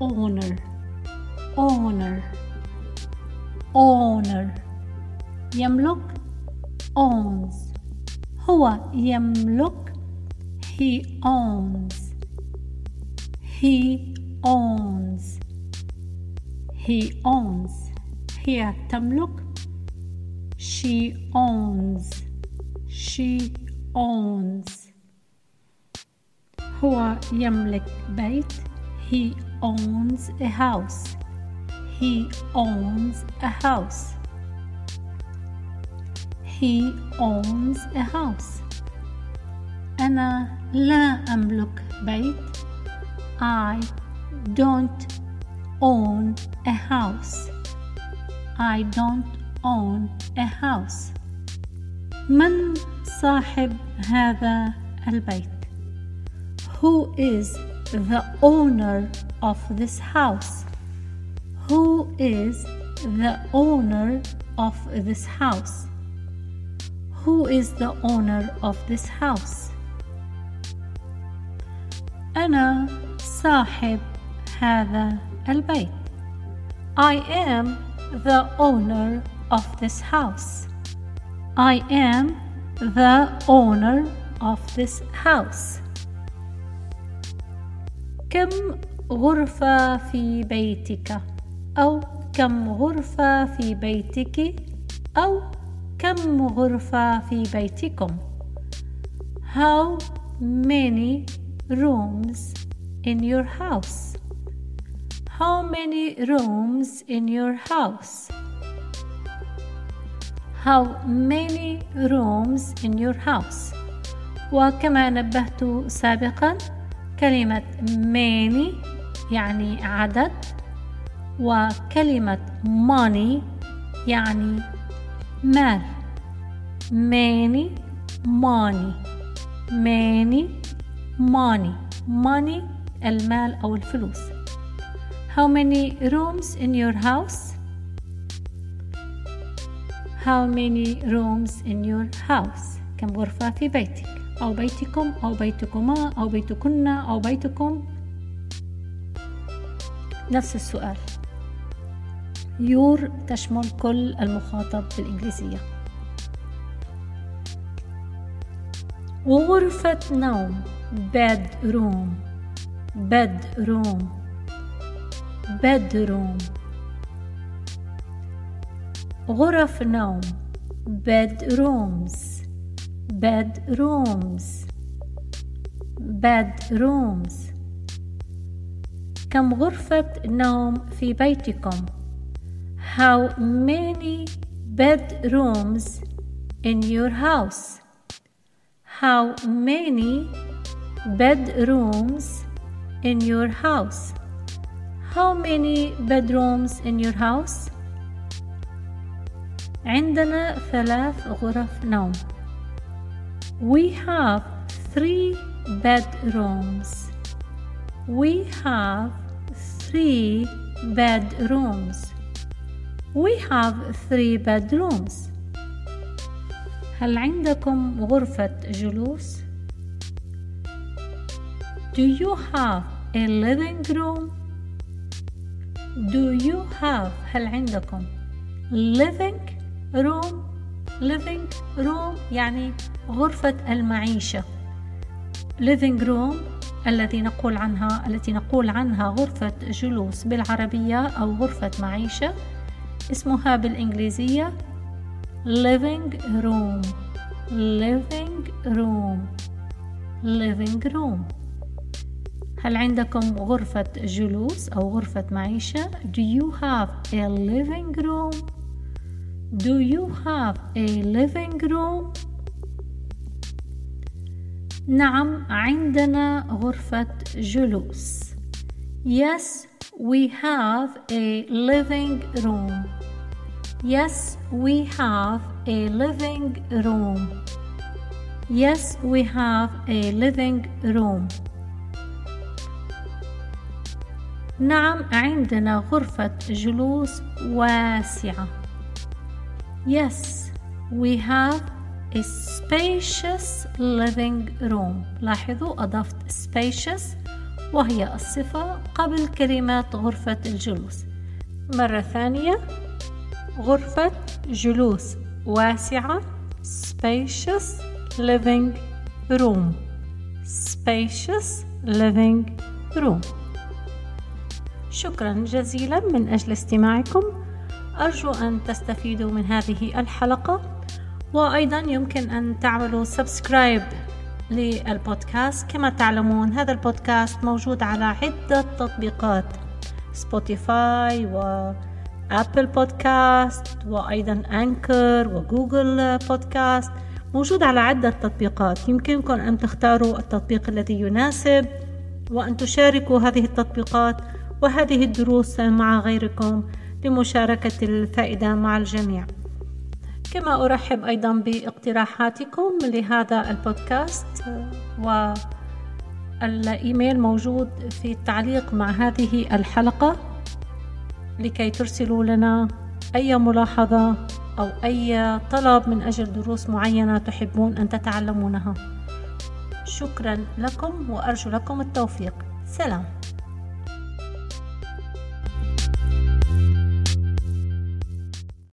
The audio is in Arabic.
owner owner owner يملك owns هو يملك he owns he owns he owns هي تملك she owns she owns هو يملك بيت he owns a house he owns a house he owns a house أنا لا أملك بيت I don't own a house I don't own a house من صاحب هذا البيت Who is the owner of this house Who is the owner of this house Who is the owner of this house أنا صاحب هذا البيت I am the owner of this house. I am the owner of this house. كم غرفة في بيتك أو كم غرفة في بيتك أو كم غرفة في بيتكم How many rooms in your house How many rooms in your house How many rooms in your house وكما نبهت سابقا كلمة ماني يعني عدد وكلمة ماني يعني مال ماني ماني ماني ماني ماني المال أو الفلوس How many rooms in your house? How many rooms in your house? كم غرفة في بيتك؟ أو بيتكم أو بيتكما أو بيتكن أو بيتكم؟ نفس السؤال. يور تشمل كل المخاطب بالإنجليزية. غرفة نوم bedroom bedroom bedroom. غرف نوم bedrooms. bedrooms bedrooms كم غرفة نوم في بيتكم How many bedrooms in your house How many bedrooms in your house How many bedrooms in your house عندنا ثلاث غرف نوم We have three bedrooms We have three bedrooms We have three bedrooms هل عندكم غرفة جلوس؟ Do you have a living room? Do you have هل عندكم living room living room يعني غرفة المعيشة. Living room الذي نقول عنها التي نقول عنها غرفة جلوس بالعربية أو غرفة معيشة اسمها بالإنجليزية living room. Living room. Living room. هل عندكم غرفة جلوس أو غرفة معيشة؟ Do you have a living room? Do you have a living room? نعم عندنا غرفة جلوس. Yes, we have a living room. Yes, we have a living room. Yes, we have a living room. نعم عندنا غرفة جلوس واسعة. Yes, we have a spacious living room. لاحظوا أضفت spacious وهي الصفة قبل كلمة غرفة الجلوس. مرة ثانية غرفة جلوس واسعة spacious living room spacious living room شكرا جزيلا من أجل استماعكم أرجو أن تستفيدوا من هذه الحلقة وأيضا يمكن أن تعملوا subscribe للبودكاست. كما تعلمون هذا البودكاست موجود على عدة تطبيقات Spotify و Apple Podcast وأيضا Anchor و Google Podcast موجود على عدة تطبيقات. يمكنكم أن تختاروا التطبيق الذي يناسب وأن تشاركوا هذه التطبيقات وهذه الدروس مع غيركم. لمشاركة الفائدة مع الجميع. كما أرحب أيضا باقتراحاتكم لهذا البودكاست والإيميل موجود في التعليق مع هذه الحلقة. لكي ترسلوا لنا أي ملاحظة أو أي طلب من أجل دروس معينة تحبون أن تتعلمونها. شكرا لكم وأرجو لكم التوفيق. سلام.